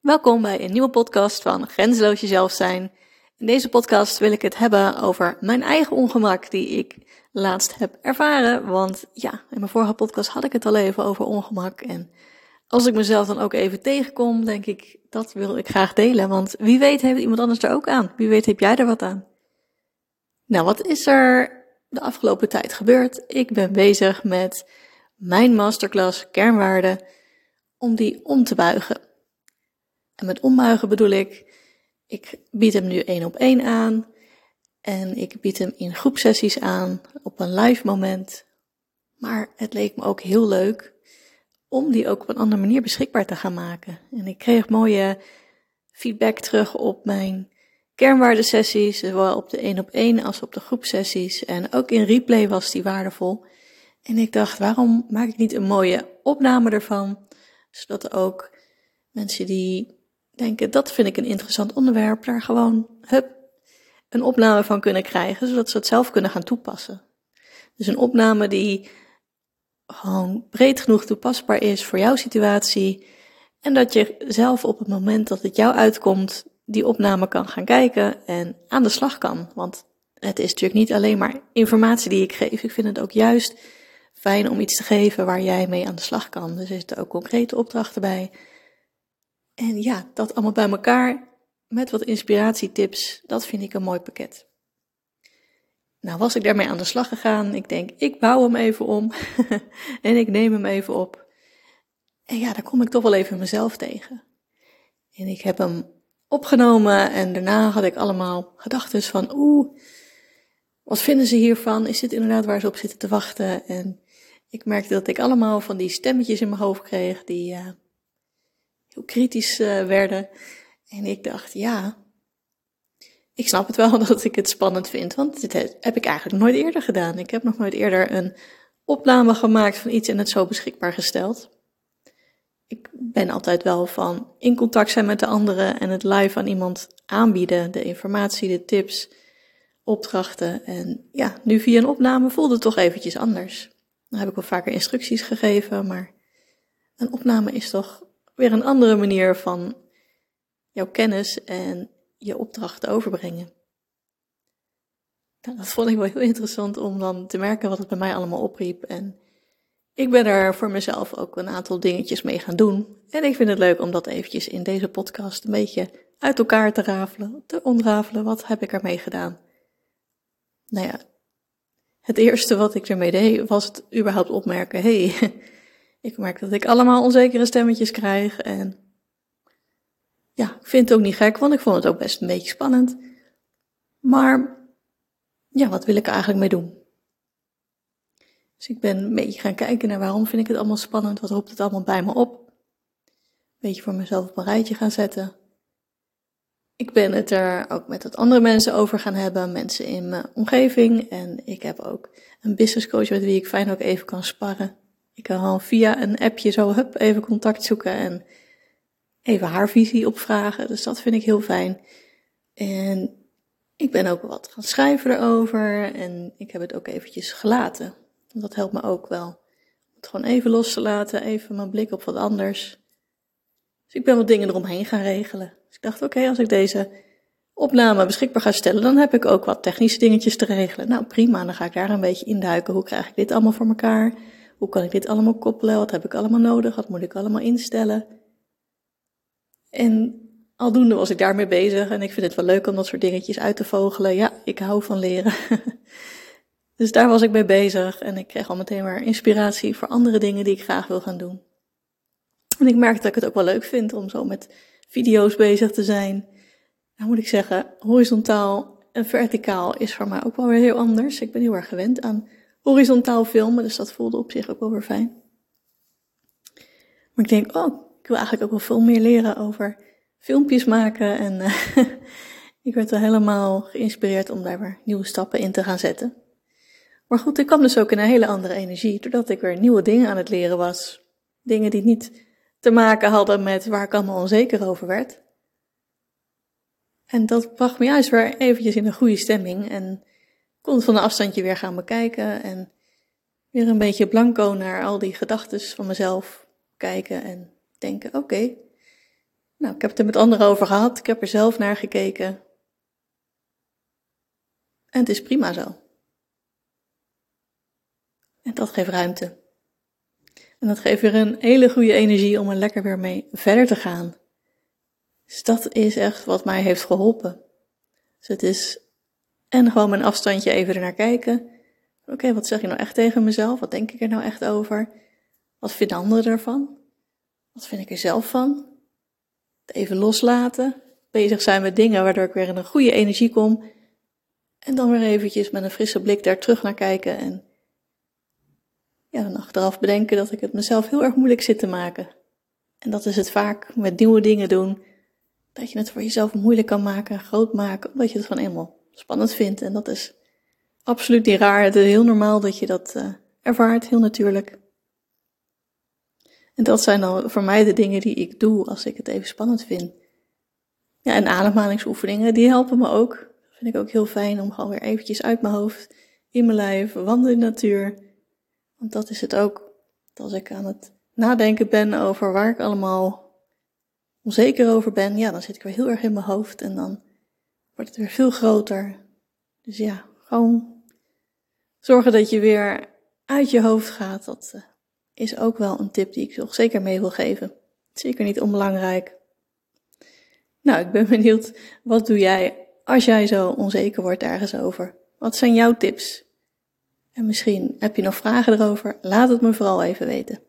Welkom bij een nieuwe podcast van Grenzeloos Jezelf Zijn. In deze podcast wil ik het hebben over mijn eigen ongemak die ik laatst heb ervaren. Want ja, in mijn vorige podcast had ik het al even over ongemak. En als ik mezelf dan ook even tegenkom, denk ik, dat wil ik graag delen. Want wie weet heeft iemand anders er ook aan. Wie weet heb jij er wat aan. Nou, wat is er de afgelopen tijd gebeurd? Ik ben bezig met mijn masterclass kernwaarden om die om te buigen. En met ombuigen bedoel ik, ik bied hem nu één op één aan. En ik bied hem in groepsessies aan, op een live moment. Maar het leek me ook heel leuk om die ook op een andere manier beschikbaar te gaan maken. En ik kreeg mooie feedback terug op mijn kernwaardesessies, zowel op de één op één als op de groepsessies. En ook in replay was die waardevol. En ik dacht, waarom maak ik niet een mooie opname ervan, zodat ook mensen die denken, dat vind ik een interessant onderwerp, daar gewoon, hup, een opname van kunnen krijgen, zodat ze het zelf kunnen gaan toepassen. Dus een opname die gewoon breed genoeg toepasbaar is voor jouw situatie. En dat je zelf op het moment dat het jou uitkomt, die opname kan gaan kijken en aan de slag kan. Want het is natuurlijk niet alleen maar informatie die ik geef. Ik vind het ook juist fijn om iets te geven waar jij mee aan de slag kan. Dus er zitten ook concrete opdrachten bij. En ja, dat allemaal bij elkaar met wat inspiratietips, dat vind ik een mooi pakket. Nou, was ik daarmee aan de slag gegaan. Ik denk, ik bouw hem even om en ik neem hem even op. En ja, daar kom ik toch wel even mezelf tegen. En ik heb hem opgenomen en daarna had ik allemaal gedachten van, oeh, wat vinden ze hiervan? Is dit inderdaad waar ze op zitten te wachten? En ik merkte dat ik allemaal van die stemmetjes in mijn hoofd kreeg die uh, heel kritisch uh, werden. En ik dacht, ja, ik snap het wel dat ik het spannend vind, want dit heb ik eigenlijk nooit eerder gedaan. Ik heb nog nooit eerder een opname gemaakt van iets en het zo beschikbaar gesteld. Ik ben altijd wel van in contact zijn met de anderen en het live aan iemand aanbieden, de informatie, de tips, opdrachten. En ja, nu via een opname voelde het toch eventjes anders. Dan heb ik wel vaker instructies gegeven, maar een opname is toch weer een andere manier van jouw kennis en je opdrachten overbrengen. Nou, dat vond ik wel heel interessant om dan te merken wat het bij mij allemaal opriep. En ik ben er voor mezelf ook een aantal dingetjes mee gaan doen. En ik vind het leuk om dat eventjes in deze podcast een beetje uit elkaar te rafelen, te ontrafelen. Wat heb ik ermee gedaan? Nou ja, het eerste wat ik ermee deed was het überhaupt opmerken. hey, ik merk dat ik allemaal onzekere stemmetjes krijg en ja, ik vind het ook niet gek, want ik vond het ook best een beetje spannend. Maar ja, wat wil ik er eigenlijk mee doen? Dus ik ben een beetje gaan kijken naar waarom vind ik het allemaal spannend, wat roept het allemaal bij me op. Een beetje voor mezelf op een rijtje gaan zetten. Ik ben het er ook met wat andere mensen over gaan hebben, mensen in mijn omgeving. En ik heb ook een business coach met wie ik fijn ook even kan sparren. Ik kan gewoon via een appje zo hup even contact zoeken en even haar visie opvragen. Dus dat vind ik heel fijn. En ik ben ook wat gaan schrijven erover en ik heb het ook eventjes gelaten. Dat helpt me ook wel. Om het gewoon even los te laten, even mijn blik op wat anders. Dus ik ben wat dingen eromheen gaan regelen. Dus ik dacht, oké, als ik deze opname beschikbaar ga stellen, dan heb ik ook wat technische dingetjes te regelen. Nou prima, dan ga ik daar een beetje induiken. Hoe krijg ik dit allemaal voor elkaar? Hoe kan ik dit allemaal koppelen? Wat heb ik allemaal nodig? Wat moet ik allemaal instellen? En aldoende was ik daarmee bezig en ik vind het wel leuk om dat soort dingetjes uit te vogelen. Ja, ik hou van leren. dus daar was ik mee bezig en ik kreeg al meteen weer inspiratie voor andere dingen die ik graag wil gaan doen. En ik merkte dat ik het ook wel leuk vind om zo met video's bezig te zijn. Nou moet ik zeggen, horizontaal en verticaal is voor mij ook wel weer heel anders. Ik ben heel erg gewend aan horizontaal filmen, dus dat voelde op zich ook wel weer fijn. Maar ik denk, oh, ik wil eigenlijk ook wel veel meer leren over filmpjes maken. En uh, ik werd er helemaal geïnspireerd om daar weer nieuwe stappen in te gaan zetten. Maar goed, ik kwam dus ook in een hele andere energie, doordat ik weer nieuwe dingen aan het leren was. Dingen die niet te maken hadden met waar ik allemaal onzeker over werd. En dat bracht me juist weer eventjes in een goede stemming en kon het van een afstandje weer gaan bekijken en weer een beetje blanco naar al die gedachten van mezelf kijken en denken, oké, Nou, ik heb het er met anderen over gehad. Ik heb er zelf naar gekeken. En het is prima zo. En dat geeft ruimte. En dat geeft weer een hele goede energie om er lekker weer mee verder te gaan. Dus dat is echt wat mij heeft geholpen. Dus het is en gewoon mijn afstandje even ernaar kijken. Oké, wat zeg je nou echt tegen mezelf? Wat denk ik er nou echt over? Wat vinden anderen ervan? Wat vind ik er zelf van? even loslaten. Bezig zijn met dingen waardoor ik weer in een goede energie kom. En dan weer eventjes met een frisse blik daar terug naar kijken. En ja, dan achteraf bedenken dat ik het mezelf heel erg moeilijk zit te maken. En dat is het vaak met nieuwe dingen doen. Dat je het voor jezelf moeilijk kan maken, groot maken, omdat je het van eenmaal spannend vindt. En dat is absoluut niet raar. Het is heel normaal dat je dat uh, ervaart, heel natuurlijk. En dat zijn dan voor mij de dingen die ik doe als ik het even spannend vind. Ja, en ademhalingsoefeningen, die helpen me ook. Dat vind ik ook heel fijn om gewoon weer eventjes uit mijn hoofd, in mijn lijf, wandelen in de natuur. Want dat is het ook. Als ik aan het nadenken ben over waar ik allemaal onzeker over ben, ja, dan zit ik weer heel erg in mijn hoofd en dan wordt het weer veel groter. Dus ja, gewoon zorgen dat je weer uit je hoofd gaat. Dat eh, is ook wel een tip die ik nog zeker mee wil geven. Zeker niet onbelangrijk. Nou, ik ben benieuwd, wat doe jij als jij zo onzeker wordt ergens over? Wat zijn jouw tips? En misschien heb je nog vragen erover, laat het me vooral even weten.